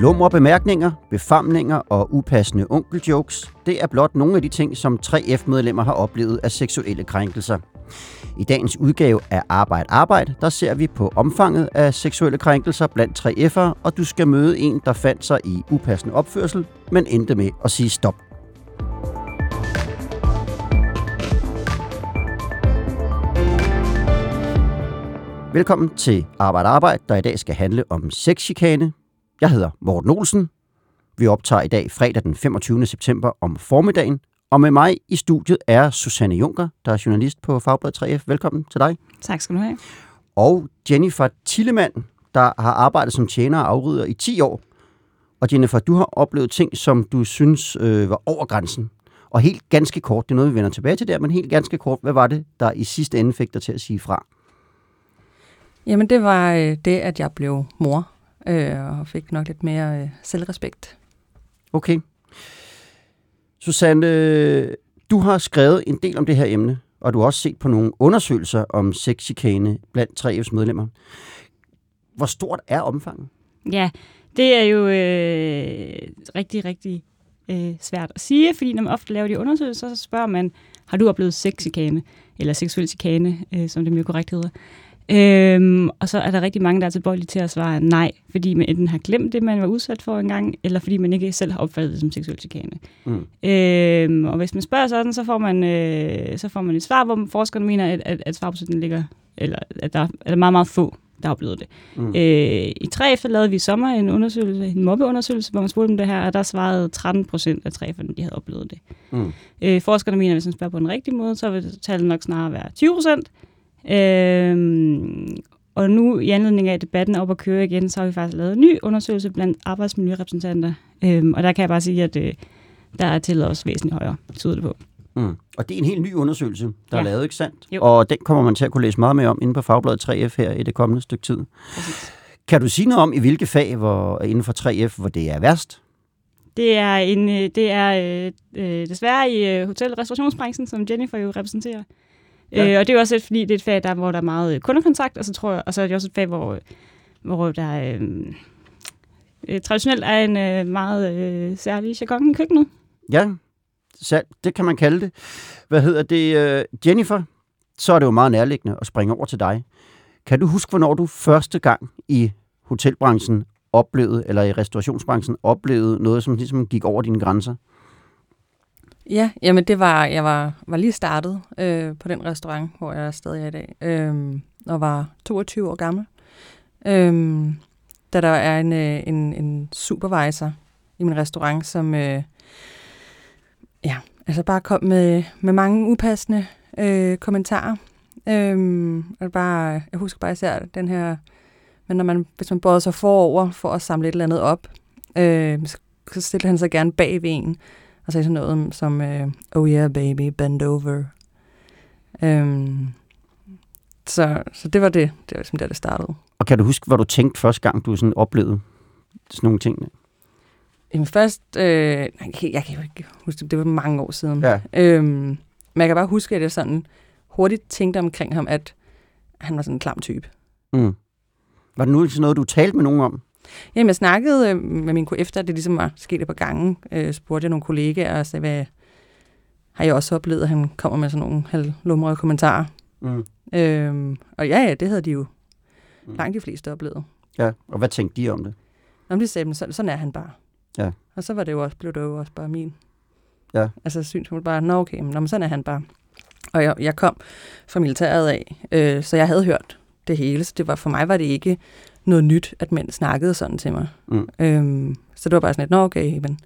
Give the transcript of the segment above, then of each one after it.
Lumre bemærkninger, befamlinger og upassende onkeljokes, det er blot nogle af de ting, som 3F-medlemmer har oplevet af seksuelle krænkelser. I dagens udgave af Arbejde Arbejde, der ser vi på omfanget af seksuelle krænkelser blandt 3F'ere, og du skal møde en, der fandt sig i upassende opførsel, men endte med at sige stop. Velkommen til Arbejde Arbejde, der i dag skal handle om sexchikane. Jeg hedder Morten Olsen. Vi optager i dag fredag den 25. september om formiddagen, og med mig i studiet er Susanne Junker, der er journalist på Fagbladet 3F. Velkommen til dig. Tak skal du have. Og Jennifer Tillemann, der har arbejdet som tjener og afrider i 10 år. Og Jennifer, du har oplevet ting, som du synes øh, var over grænsen. Og helt ganske kort, det er noget, vi vender tilbage til der, men helt ganske kort, hvad var det, der i sidste ende fik dig til at sige fra? Jamen det var øh, det, at jeg blev mor, øh, og fik nok lidt mere øh, selvrespekt. Okay. Susanne, du har skrevet en del om det her emne, og du har også set på nogle undersøgelser om sexchikane blandt 3F's medlemmer. Hvor stort er omfanget? Ja, det er jo øh, rigtig, rigtig øh, svært at sige, fordi når man ofte laver de undersøgelser, så spørger man, har du oplevet sexchikane, eller seksuel chikane, øh, som det mere korrekt hedder. Øhm, og så er der rigtig mange, der er tilbøjelige til at svare nej, fordi man enten har glemt det, man var udsat for engang, eller fordi man ikke selv har opfattet det som seksuel chikane. Mm. Øhm, og hvis man spørger sådan, så får man, øh, så får man et svar, hvor forskerne mener, at, at, at svarprocenten ligger, eller at der er meget, meget få, der har oplevet det. Mm. Øh, I 3F lavede vi i sommer en undersøgelse, en mobbeundersøgelse, hvor man spurgte om det her, og der svarede 13 procent af 3F'erne, de havde oplevet det. Mm. Øh, forskerne mener, at hvis man spørger på den rigtige måde, så vil tallet nok snarere være 20 procent. Øhm, og nu i anledning af, at debatten op at køre igen, så har vi faktisk lavet en ny undersøgelse blandt arbejdsmiljørepræsentanter. Øhm, og der kan jeg bare sige, at øh, der er til også væsentligt højere, tyder det på. Mm. Og det er en helt ny undersøgelse, der ja. er lavet, ikke sandt? Jo. Og den kommer man til at kunne læse meget mere om inde på Fagbladet 3F her i det kommende stykke tid. Præcis. Kan du sige noget om, i hvilke fag hvor, inden for 3F, hvor det er værst? Det er, en, øh, det er øh, øh, desværre i øh, hotel- og restaurationsbranchen, som Jennifer jo repræsenterer. Ja. Øh, og det er også et, fordi det er et fag, der, hvor der er meget kundekontakt, og så, tror jeg, og så er det også et fag, hvor, hvor der øh, øh, traditionelt er en øh, meget øh, særlig jargon i køkkenet. Ja, det kan man kalde det. Hvad hedder det? Øh, Jennifer, så er det jo meget nærliggende at springe over til dig. Kan du huske, hvornår du første gang i hotelbranchen oplevede, eller i restaurationsbranchen oplevede noget, som ligesom gik over dine grænser? Ja, jamen det var, jeg var, var lige startet øh, på den restaurant, hvor jeg er stadig er i dag, øh, og var 22 år gammel. Øh, da der er en, øh, en, en supervisor i min restaurant, som øh, ja, altså bare kom med, med mange upassende øh, kommentarer. Øh, og bare, jeg husker bare især den her, men når man, hvis man både sig forover for at samle et eller andet op, øh, så stiller han sig gerne bag ved en og sagde sådan noget som, øh, oh yeah baby, bend over. Øhm, så, så det var det. Det var ligesom der, det startede. Og kan du huske, hvad du tænkte første gang, du sådan oplevede sådan nogle ting? Jamen først, øh, jeg, kan, jeg kan ikke huske det, det var mange år siden. Ja. Øhm, men jeg kan bare huske, at jeg sådan hurtigt tænkte omkring ham, at han var sådan en klam type. Mm. Var det nu sådan noget, du talte med nogen om? Jamen, jeg snakkede øh, med min efter, det ligesom var sket et par gange. Øh, spurgte jeg nogle kollegaer og sagde, hvad har jeg også oplevet, at han kommer med sådan nogle halvlumrede kommentarer. Mm. Øhm, og ja, ja, det havde de jo mm. langt de fleste oplevet. Ja, og hvad tænkte de om det? Jamen, de sagde, sådan, sådan er han bare. Ja. Og så var det jo også, blev det jo også bare min. Ja. Altså synspunkt bare, nå okay, men sådan er han bare. Og jeg, jeg kom fra militæret af, øh, så jeg havde hørt det hele, så det var, for mig var det ikke noget nyt, at mænd snakkede sådan til mig. Mm. Øhm, så det var bare sådan lidt, nå okay, men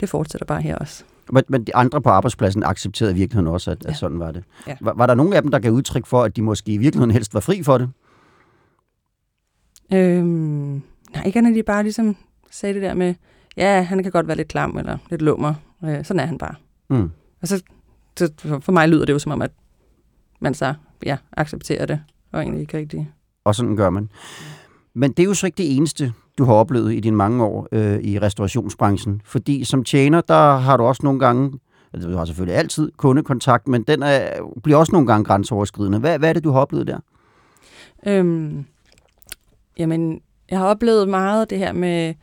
det fortsætter bare her også. Men, men de andre på arbejdspladsen accepterede i virkeligheden også, at, ja. at sådan var det. Ja. Var, var der nogen af dem, der gav udtryk for, at de måske i virkeligheden helst var fri for det? Øhm, nej, ikke andet, de bare ligesom sagde det der med, ja, han kan godt være lidt klam eller lidt lummer. Øh, sådan er han bare. Mm. Og så, så for mig lyder det jo som om, at man så ja, accepterer det, og egentlig ikke rigtig. Og sådan gør man. Men det er jo så ikke det eneste, du har oplevet i dine mange år øh, i restaurationsbranchen. Fordi som tjener, der har du også nogle gange, altså du har selvfølgelig altid kundekontakt, men den er, bliver også nogle gange grænseoverskridende. Hvad, hvad er det, du har oplevet der? Øhm, jamen, jeg har oplevet meget det her med,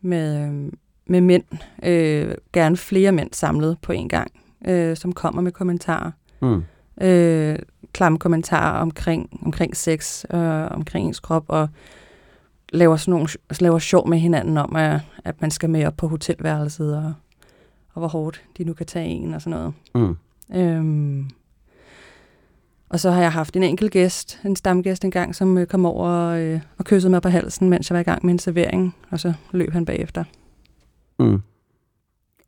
med, øh, med mænd, øh, gerne flere mænd samlet på en gang, øh, som kommer med kommentarer. Mm. Øh, klamme kommentarer omkring, omkring sex, øh, omkring ens krop, og laver, sådan nogle, laver sjov med hinanden om, at, at man skal med op på hotelværelset, og, og hvor hårdt de nu kan tage en, og sådan noget. Mm. Øhm, og så har jeg haft en enkelt gæst, en stamgæst engang, som øh, kom over øh, og kyssede mig på halsen, mens jeg var i gang med en servering, og så løb han bagefter. Mm.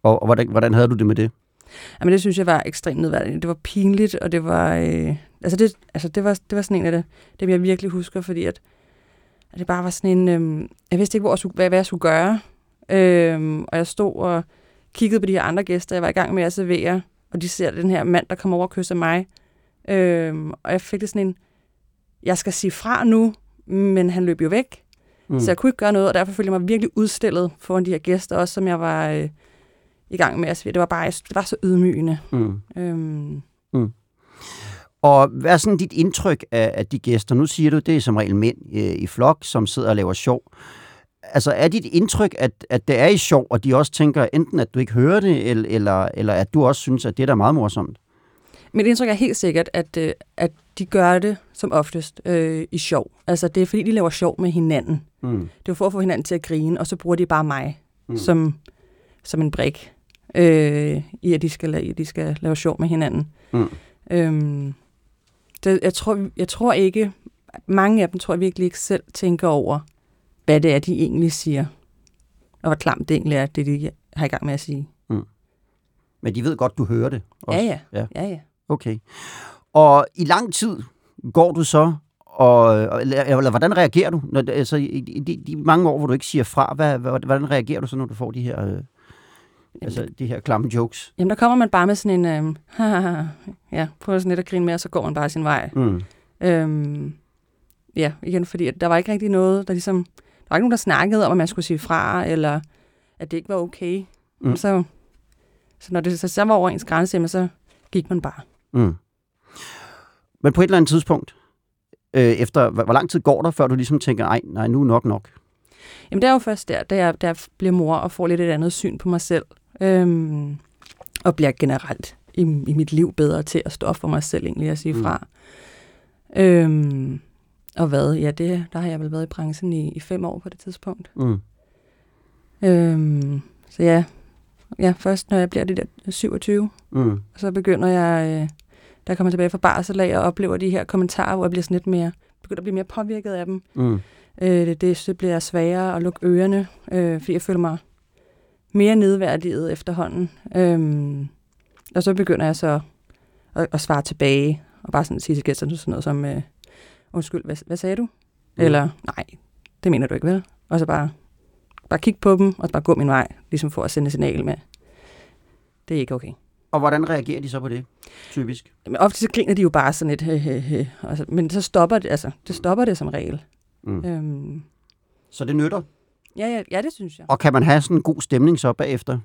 Og, og hvordan, hvordan havde du det med det? Jamen det synes jeg var ekstremt nedværdigt. Det var pinligt, og det var, øh, altså det, altså det var, det var sådan en af det, dem jeg virkelig husker, fordi at, at det bare var sådan en, øh, jeg vidste ikke, hvor jeg skulle, hvad, hvad jeg skulle gøre, øh, og jeg stod og kiggede på de her andre gæster, jeg var i gang med at servere, og de ser den her mand, der kommer over og kysser mig, øh, og jeg fik det sådan en, jeg skal sige fra nu, men han løb jo væk, mm. så jeg kunne ikke gøre noget, og derfor følte jeg mig virkelig udstillet foran de her gæster, også som jeg var... Øh, i gang med at Det var bare det var så ydmygende. Mm. Øhm. Mm. Og hvad er sådan dit indtryk af, af de gæster? Nu siger du, det er som regel mænd øh, i flok, som sidder og laver sjov. Altså er dit indtryk, at, at det er i sjov, og de også tænker enten, at du ikke hører det, eller, eller, eller at du også synes, at det er da meget morsomt? Mit indtryk er helt sikkert, at, øh, at de gør det som oftest øh, i sjov. Altså det er fordi, de laver sjov med hinanden. Mm. Det er for at få hinanden til at grine, og så bruger de bare mig mm. som, som en brik øh, i, at de skal, lave, de skal lave sjov med hinanden. Mm. Øhm, det, jeg, tror, jeg tror ikke, mange af dem tror jeg virkelig ikke selv tænker over, hvad det er, de egentlig siger. Og hvor klamt det egentlig er, det de har i gang med at sige. Mm. Men de ved godt, du hører det også? Ja, ja. ja. ja, ja. Okay. Og i lang tid går du så, og, eller, eller hvordan reagerer du? Når, altså, i de, de mange år, hvor du ikke siger fra, hvad, hvordan reagerer du så, når du får de her... Øh Altså de her klamme jokes. Jamen der kommer man bare med sådan en, øh, ja, prøver sådan lidt at grine med, og så går man bare sin vej. Mm. Øhm, ja, igen, fordi der var ikke rigtig noget, der ligesom, der var ikke nogen, der snakkede om, at man skulle sige fra, eller at det ikke var okay. Mm. Så, så når det så, så var over ens grænse, så gik man bare. Mm. Men på et eller andet tidspunkt, øh, efter, hvor, hvor lang tid går der, før du ligesom tænker, nej, nej, nu er nok nok? Jamen det er jo først der, da jeg, da jeg bliver mor og får lidt et andet syn på mig selv øhm, og bliver generelt i, i mit liv bedre til at stå op for mig selv egentlig at sige mm. fra. Øhm, og hvad? Ja, det, der har jeg vel været i branchen i, i fem år på det tidspunkt. Mm. Øhm, så ja, ja, først når jeg bliver det der 27, mm. så begynder jeg, øh, der kommer tilbage fra barsel af og oplever de her kommentarer, hvor jeg bliver sådan lidt mere, begynder at blive mere påvirket af dem. Mm. Øh, det, det bliver sværere at lukke ørerne, øh, fordi jeg føler mig mere nedværdiget efterhånden. Øhm, og så begynder jeg så at, at svare tilbage, og bare sådan sige til gæsterne sådan noget som, øh, undskyld, hvad, hvad sagde du? Mm. Eller, nej, det mener du ikke, vel? Og så bare, bare kigge på dem, og bare gå min vej, ligesom for at sende signal med, det er ikke okay. Og hvordan reagerer de så på det, typisk? Men ofte så griner de jo bare sådan lidt, he, he, he. Altså, men så stopper det, altså, det stopper det som regel. Mm. Øhm. Så det nytter? Ja, ja, ja, det synes jeg. Og kan man have sådan en god stemning så bagefter?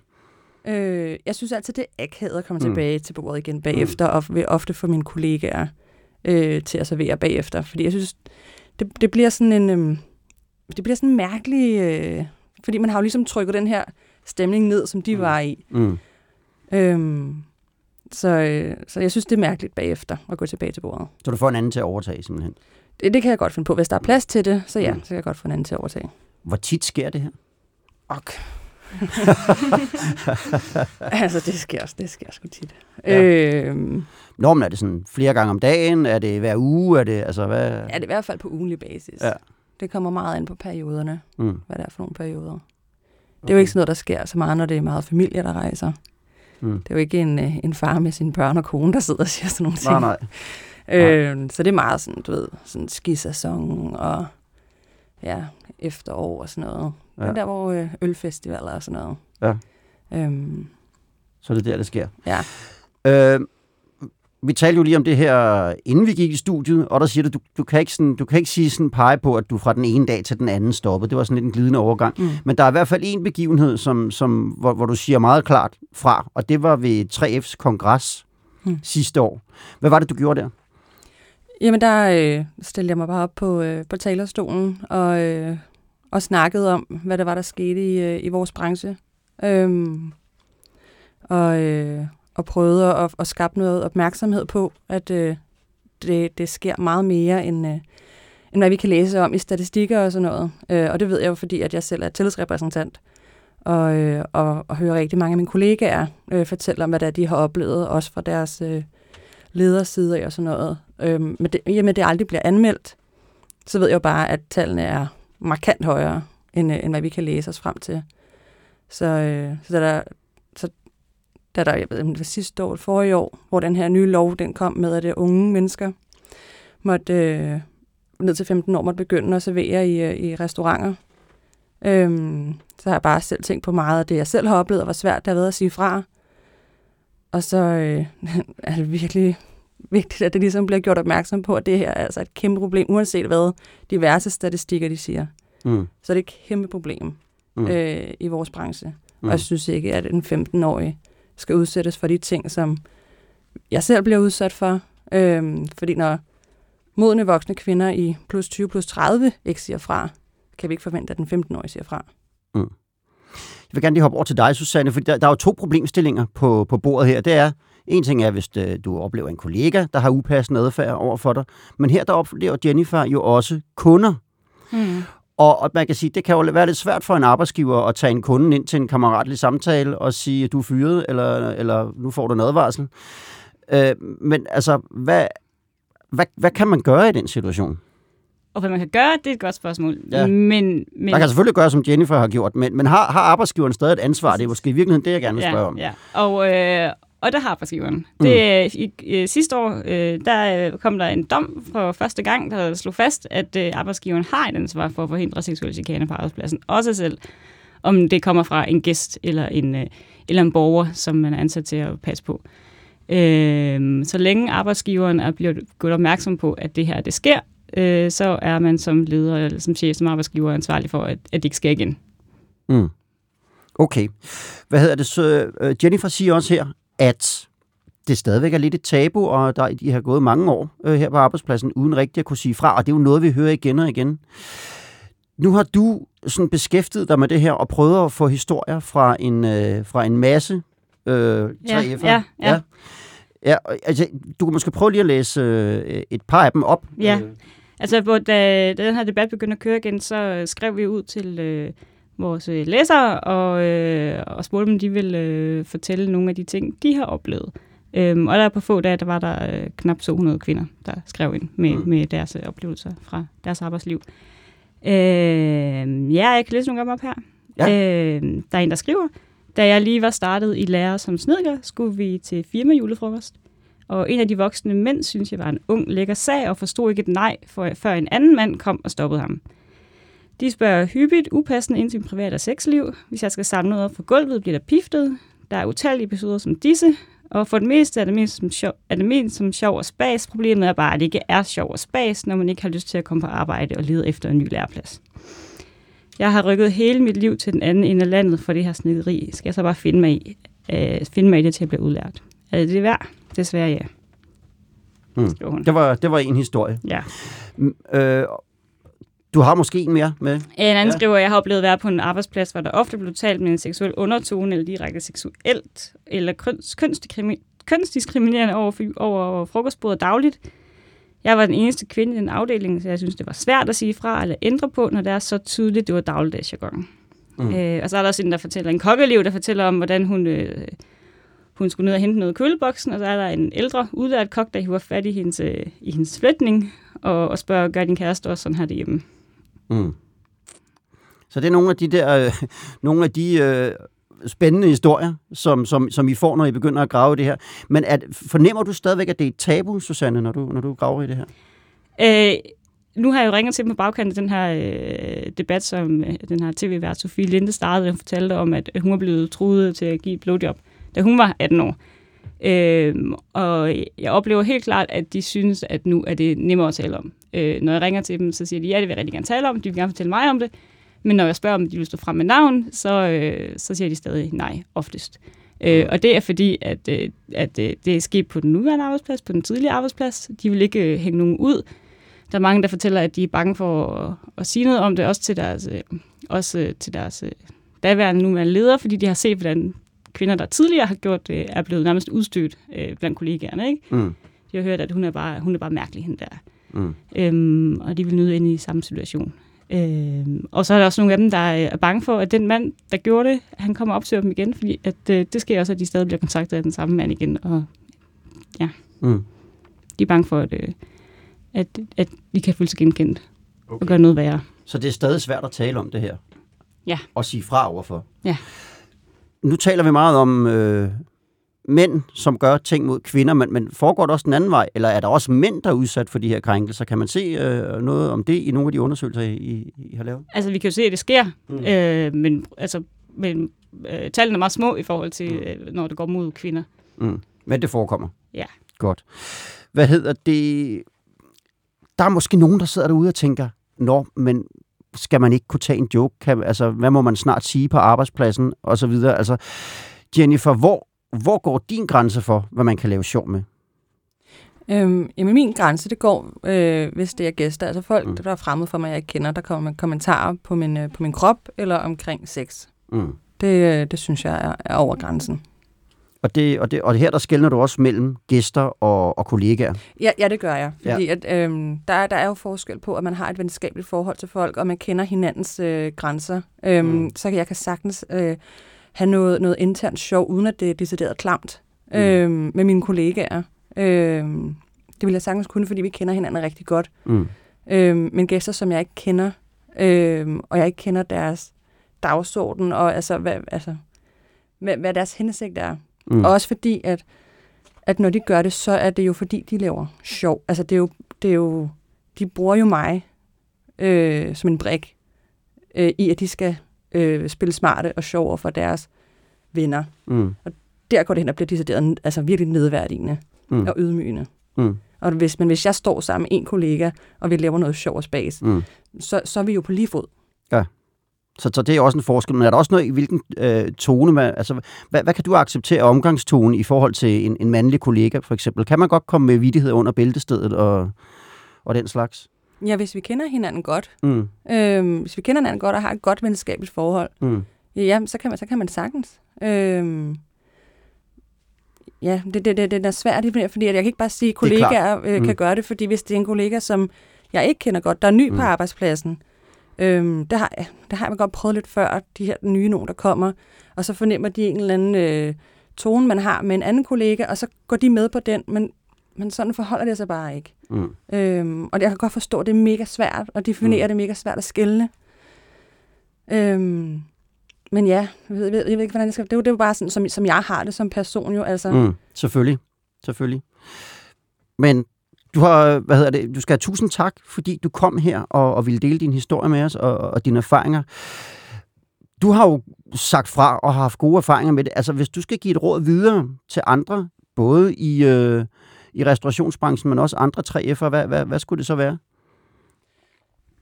Øh, jeg synes altid, det er akavet at komme mm. tilbage til bordet igen bagefter, mm. og vil ofte få mine kollegaer øh, til at servere bagefter. Fordi jeg synes, det, det bliver sådan en... Øh, det bliver sådan en mærkelig... Øh, fordi man har jo ligesom trykket den her stemning ned, som de mm. var i. Mm. Øhm, så, øh, så jeg synes, det er mærkeligt bagefter at gå tilbage til bordet. Så du får en anden til at overtage simpelthen? Det, det kan jeg godt finde på. Hvis der er plads til det, så ja, mm. så kan jeg godt få en anden til at overtage. Hvor tit sker det her? Ok. altså, det sker, det sker sgu tit. Ja. Øhm, Normen er det sådan flere gange om dagen? Er det hver uge? Er det, altså, hvad? Ja, det er i hvert fald på ugenlig basis. Ja. Det kommer meget ind på perioderne, mm. hvad det er for nogle perioder. Okay. Det er jo ikke sådan noget, der sker så meget, når det er meget familie, der rejser. Mm. Det er jo ikke en, øh, en far med sine børn og kone, der sidder og siger sådan nogle ting. Nej, nej. Øh, så det er meget sådan, du ved, sådan skisæson og ja, efterår og sådan noget. Ja. Det er der, hvor øh, ølfestivaler og sådan noget. Ja. Øhm, så det er der, det sker. Ja. Øh, vi talte jo lige om det her, inden vi gik i studiet, og der siger du, du, du, kan, ikke sådan, du kan ikke sige sådan pege på, at du fra den ene dag til den anden stoppede. Det var sådan lidt en glidende overgang. Mm. Men der er i hvert fald en begivenhed, som, som, hvor, hvor du siger meget klart fra, og det var ved 3F's kongres mm. sidste år. Hvad var det, du gjorde der? Jamen, der øh, stillede jeg mig bare op på, øh, på talerstolen og, øh, og snakkede om, hvad der var, der skete i, øh, i vores branche. Øhm, og, øh, og prøvede at, at skabe noget opmærksomhed på, at øh, det, det sker meget mere, end, øh, end hvad vi kan læse om i statistikker og sådan noget. Øh, og det ved jeg jo, fordi at jeg selv er tillidsrepræsentant, og, øh, og, og hører rigtig mange af mine kollegaer øh, fortælle om, hvad det er, de har oplevet, også fra deres øh, ledersider og sådan noget. Øh, men det, jamen, det aldrig bliver anmeldt, så ved jeg jo bare, at tallene er markant højere, end, øh, end hvad vi kan læse os frem til. Så, øh, så der, så der, der, jeg ved ikke, det sidste år, forrige år, hvor den her nye lov, den kom med, at det unge mennesker måtte øh, ned til 15 år måtte begynde at servere i, øh, i restauranter. Øhm, så har jeg bare selv tænkt på meget af det, jeg selv har oplevet, og hvor svært det har været at sige fra. Og så øh, er det virkelig vigtigt, at det ligesom bliver gjort opmærksom på, at det her er altså et kæmpe problem, uanset hvad diverse statistikker de siger. Mm. Så er det et kæmpe problem Mm. øh, i vores branche. Mm. Mm. Og jeg synes ikke, at en 15-årig skal udsættes for de ting, som jeg selv bliver udsat for. Øhm, fordi når modne voksne kvinder i plus 20, plus 30 ikke siger fra, kan vi ikke forvente, at den 15-årige siger fra. Jeg vil gerne lige hoppe over til dig, Susanne, for der, der er jo to problemstillinger på, på bordet her. Det er, en ting er, hvis øh, du oplever en kollega, der har upassende adfærd over for dig, men her der oplever Jennifer jo også kunder. Mm. Og, og man kan sige, det kan jo være lidt svært for en arbejdsgiver at tage en kunde ind til en kammeratlig samtale og sige, at du er fyret, eller, eller nu får du en advarsel. Øh, men altså, hvad, hvad, hvad kan man gøre i den situation? Og hvad man kan gøre, det er et godt spørgsmål. Ja. Men, men, Man kan selvfølgelig gøre, som Jennifer har gjort, men, men har, har arbejdsgiveren stadig et ansvar? Det er måske i virkeligheden det, jeg gerne vil spørge ja, om. Ja. Og, øh, og der har arbejdsgiveren. Det, i, i, sidste år, øh, der øh, kom der en dom for første gang, der slog fast, at øh, arbejdsgiveren har et ansvar for at forhindre seksuel chikane på arbejdspladsen. Også selv, om det kommer fra en gæst eller en, øh, eller en borger, som man er ansat til at passe på. Øh, så længe arbejdsgiveren er blevet gjort opmærksom på, at det her det sker, øh, så er man som leder eller som chef, som arbejdsgiver ansvarlig for, at, at det ikke sker igen. Mm. Okay. Hvad hedder det så? øh, Jennifer siger også her, at det stadigvæk er lidt et tabu, og der, de har gået mange år øh, her på arbejdspladsen, uden rigtig at kunne sige fra, og det er jo noget, vi hører igen og igen. Nu har du sådan beskæftiget dig med det her, og prøvet at få historier fra en, øh, fra en masse øh, 3F'ere. ja, ja. ja. ja og, altså, du kan måske prøve lige at læse øh, et par af dem op. Ja. Øh, Altså, hvor da, da den her debat begyndte at køre igen, så skrev vi ud til øh, vores øh, læsere og, øh, og spurgte dem, om de ville øh, fortælle nogle af de ting, de har oplevet. Øhm, og der på få dage, der var der øh, knap 200 kvinder, der skrev ind med, Mm. med deres øh, oplevelser fra deres arbejdsliv. Øh, ja, jeg kan læse nogle dem op her. Ja. Øh, der er en, der skriver, da jeg lige var startet i lærer som snedker, skulle vi til firma julefrokost. Og en af de voksne mænd, synes jeg var en ung, lækker sag, og forstod ikke et nej, for, før en anden mand kom og stoppede ham. De spørger hyppigt, upassende ind til min privat- og sexliv. Hvis jeg skal samle noget op fra gulvet, bliver der piftet. Der er utallige episoder som disse, og for det meste er det mest som sjov, er det mest som sjov og spas. Problemet er bare, at det ikke er sjov og spas, når man ikke har lyst til at komme på arbejde og lede efter en ny læreplads. Jeg har rykket hele mit liv til den anden ende af landet for det her snikkeri. Skal jeg så bare finde mig i, øh, finde mig i det til at blive udlært? Er det det værd? Desværre ja. Mm. Det, var, det var en historie. Ja. Mm, Øh, du har måske en mere med? En anden Ja. skriver, at jeg har oplevet at være på en arbejdsplads, hvor der ofte blev talt med en seksuel undertone, eller direkte seksuelt, eller køns, kønsdiskrimin- kønsdiskriminerende over, for- over frokostbordet dagligt. Jeg var den eneste kvinde i den afdeling, så jeg synes, det var svært at sige fra eller ændre på, når det er så tydeligt, det var dagligdagsjargon. Mm. Mm. Øh, og så er der også en, der fortæller, en kokkelev, der fortæller om, hvordan hun, øh, hun skulle ned og hente noget i køleboksen, og så er der en ældre, udlært kok, der hiver fat i hendes, øh, i hendes flætning, og, og spørger, gør din kæreste også sådan her derhjemme? Mm. Så det er nogle af de der, øh, nogle af de øh, spændende historier, som, som, som I får, når I begynder at grave i det her. Men at, fornemmer du stadigvæk, at det er et tabu, Susanne, når du, når du graver i det her? Øh, nu har jeg jo ringet til dem på bagkanten af den her øh, debat, som øh, den her tv-vært Sofie Linde startede. Hun fortalte om, at hun var blevet truet til at give blowjob, da hun var 18 år. Øh, og jeg oplever helt klart, at de synes, at nu er det nemmere at tale om. Øh, når jeg ringer til dem, så siger de, ja, det vil jeg rigtig gerne tale om. De vil gerne fortælle mig om det. Men når jeg spørger, om de vil stå frem med navn, så, øh, så siger de stadig nej, oftest. Øh, og det er fordi, at, øh, at øh, det er sket på den nuværende arbejdsplads, på den tidlige arbejdsplads. De vil ikke øh, hænge nogen ud. Der er mange, der fortæller, at de er bange for at, at sige noget om det, også til deres, øh, også øh, til deres øh, daværende nuværende ledere, fordi de har set, hvordan kvinder, der tidligere har gjort det, er blevet nærmest udstødt øh, blandt kollegaerne. Ikke? Mm. De har hørt, at hun er bare, hun er bare mærkelig, hende der. Mm. Øhm, og de vil nøde ind i samme situation. Øhm, og så er der også nogle af dem, der er bange for, at den mand, der gjorde det, han kommer og opsøger dem igen, fordi at, øh, det sker også, at de stadig bliver kontaktet af den samme mand igen. Og Mm. de er bange for, at, øh, at, at de kan føle sig genkendt okay. og gøre noget værre. Så det er stadig svært at tale om det her? Ja. Og sige fra overfor? Ja. Nu taler vi meget om øh, mænd, som gør ting mod kvinder, men, men foregår det også den anden vej? Eller er der også mænd, der er udsat for de her krænkelser? Kan man se øh, noget om det i nogle af de undersøgelser, I, I har lavet? Altså, vi kan jo se, at det sker, Mm. øh, men, altså, men øh, tallene er meget små i forhold til, Mm. øh, når det går mod kvinder. Mm. Men det forekommer? Ja. Godt. Hvad hedder det? Der er måske nogen, der sidder derude og tænker, Nå, men skal man ikke kunne tage en joke? Kan, altså, hvad må man snart sige på arbejdspladsen? Og så videre. Altså, Jennifer, hvor, hvor går din grænse for, hvad man kan lave sjov med? Øhm, jamen min grænse, det går, øh, hvis det er gæster, altså folk, Mm. der er fremmede for mig, jeg ikke kender, der kommer kommentarer på min, øh, på min krop eller omkring sex. Mm. Det, øh, det synes jeg er, er over grænsen. Og, det, og, det, og her der skældner du også mellem gæster og, og kollegaer. Ja, ja, det gør jeg. Ja. Fordi at, øhm, der, er- der er jo forskel på, at man har et venskabeligt forhold til folk, og man kender hinandens øh, grænser. Øhm, Mm. Så jeg kan sagtens øh, have noget, noget internt sjov, uden at det er decideret klamt mm. øhm, med mine kollegaer. Øhm, det vil jeg sagtens kunne, fordi vi kender hinanden rigtig godt. Mm. Øhm, men gæster, som jeg ikke kender, øhm, og jeg ikke kender deres dagsorden, og altså, hvad, altså, hvad, hvad deres hensigt er. Mm. Også fordi, at, at når de gør det, så er det jo fordi, de laver sjov. Altså, det er jo, det er jo de bruger jo mig øh, som en brik øh, i, at de skal øh, spille smarte og sjove for deres venner. Mm. Der går det hen og bliver decideret altså virkelig nedværdigende Mm. og ydmygende. Mm. Og hvis, men hvis jeg står sammen med en kollega, og vi laver noget sjov og spas, Mm. så, så er vi jo på lige fod. Så, så det er også en forskel. Men er der også noget i hvilken øh, tone, man, altså, hvad, hvad kan du acceptere omgangstone i forhold til en, en mandlig kollega, for eksempel? Kan man godt komme med vidighed under bæltestedet og, og den slags? Ja, hvis vi kender hinanden godt, Mm. øh, hvis vi kender hinanden godt og har et godt venskabeligt forhold, Mm. Ja, ja så, kan man, så kan man sagtens. Øhm, ja, det, det, det, det er svært, fordi jeg kan ikke bare sige, at er kollegaer øh, Mm. kan gøre det, fordi hvis det er en kollega, som jeg ikke kender godt, der er ny Mm. på arbejdspladsen, øhm, det, har, jeg- det har jeg godt prøvet lidt før, de her nye nogen, der kommer, og så fornemmer de en eller anden øh, tone, man har med en anden kollega, og så går de med på den, men, men sådan forholder det sig bare ikke. Mm. Øhm, og jeg kan godt forstå, at det er mega svært at definere, Mm. det mega svært at skælne. Øhm, men ja, jeg ved, jeg ved, jeg ved ikke, hvordan jeg skal... Det er jo, det er jo bare sådan, som, som jeg har det som person jo. Altså. Mm. Selvfølgelig. Selvfølgelig. Men du har, hvad hedder det, du skal have tusind tak, fordi du kom her og, og ville dele din historie med os og, og dine erfaringer. Du har jo sagt fra og har haft gode erfaringer med det. Altså, hvis du skal give et råd videre til andre, både i, øh, i restaurationsbranchen, men også andre 3F'er, hvad, hvad, hvad skulle det så være?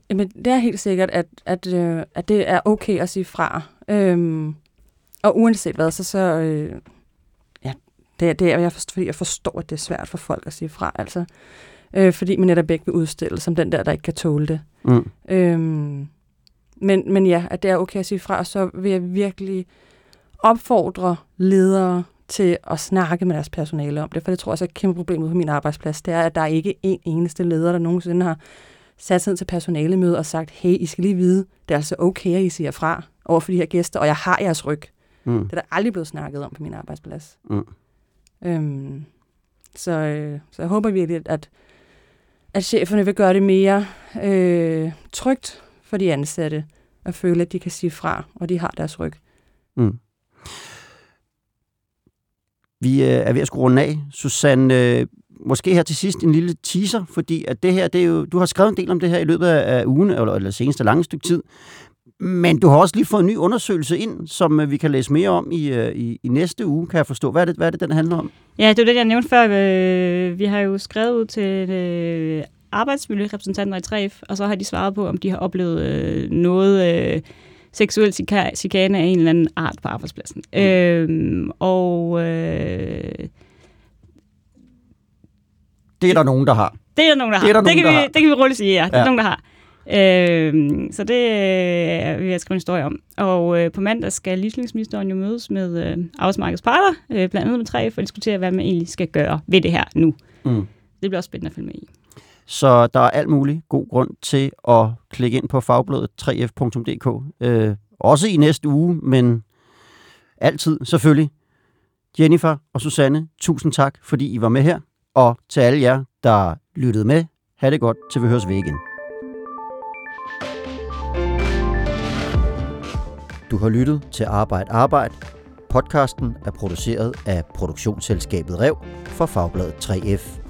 Jamen, det er helt sikkert, at, at, øh, at det er okay at sige fra. Øhm, og uanset hvad, så... så øh, det, er- det er, jeg forstår, fordi jeg forstår, at det er svært for folk at sige fra. Altså, øh, fordi man netop ikke vil udstille som den der, der ikke kan tåle det. Mm. Øhm, men, men ja, at det er okay at sige fra, så vil jeg virkelig opfordre ledere til at snakke med deres personale om det, for det tror jeg også er et kæmpe problem ude på min arbejdsplads, det er, at der er ikke en eneste leder, der nogensinde har sat sig til personalemøde og sagt, hey, I skal lige vide, det er altså okay, at I siger fra over for de her gæster, og jeg har jeres ryg. Mm. Det er der aldrig blevet snakket om på min arbejdsplads. Mm. Øhm, så, øh, så jeg håber virkelig, at, at cheferne vil gøre det mere øh, trygt for de ansatte at føle, at de kan sige fra, og de har deres ryg. Mm. Vi øh, er ved at skrue af. Susanne, øh, måske her til sidst en lille teaser, fordi at det her, det er jo, du har skrevet en del om det her i løbet af af ugen, eller, eller seneste lange stykke tid. Men du har også lige fået en ny undersøgelse ind, som øh, vi kan læse mere om i, øh, i, i næste uge, kan jeg forstå. Hvad er det, hvad er det den handler om? Ja, det var det, jeg nævnte før. Øh, Vi har jo skrevet ud til arbejdsmiljørepræsentanter i 3F, og så har de svaret på, om de har oplevet noget seksuel chika- chikane af en eller anden art på arbejdspladsen. Mm. Øh, og øh, Det er der nogen, der har. Det er der nogen, der har. Det er der nogen, kan der vi, har. det kan vi roligt sige, ja. Det er Ja. nogen, der har. Øh, så det øh, vil jeg skrive en historie om. Og øh, på mandag skal ligestillingsministeren jo mødes med øh, arbejdsmarkedets parter, øh, blandt andet med 3 for at diskutere, hvad man egentlig skal gøre ved det her nu. Mm. Det bliver også spændende at følge med i. Så der er alt muligt god grund til at klikke ind på fagbladet 3f.dk. Øh, også i næste uge, men altid selvfølgelig. Jennifer og Susanne, tusind tak, fordi I var med her. Og til alle jer, der lyttede med, ha' det godt, til vi høres ved igen. Du har lyttet til Arbejde Arbejde. Podcasten er produceret af produktionsselskabet Rev for Fagbladet 3F.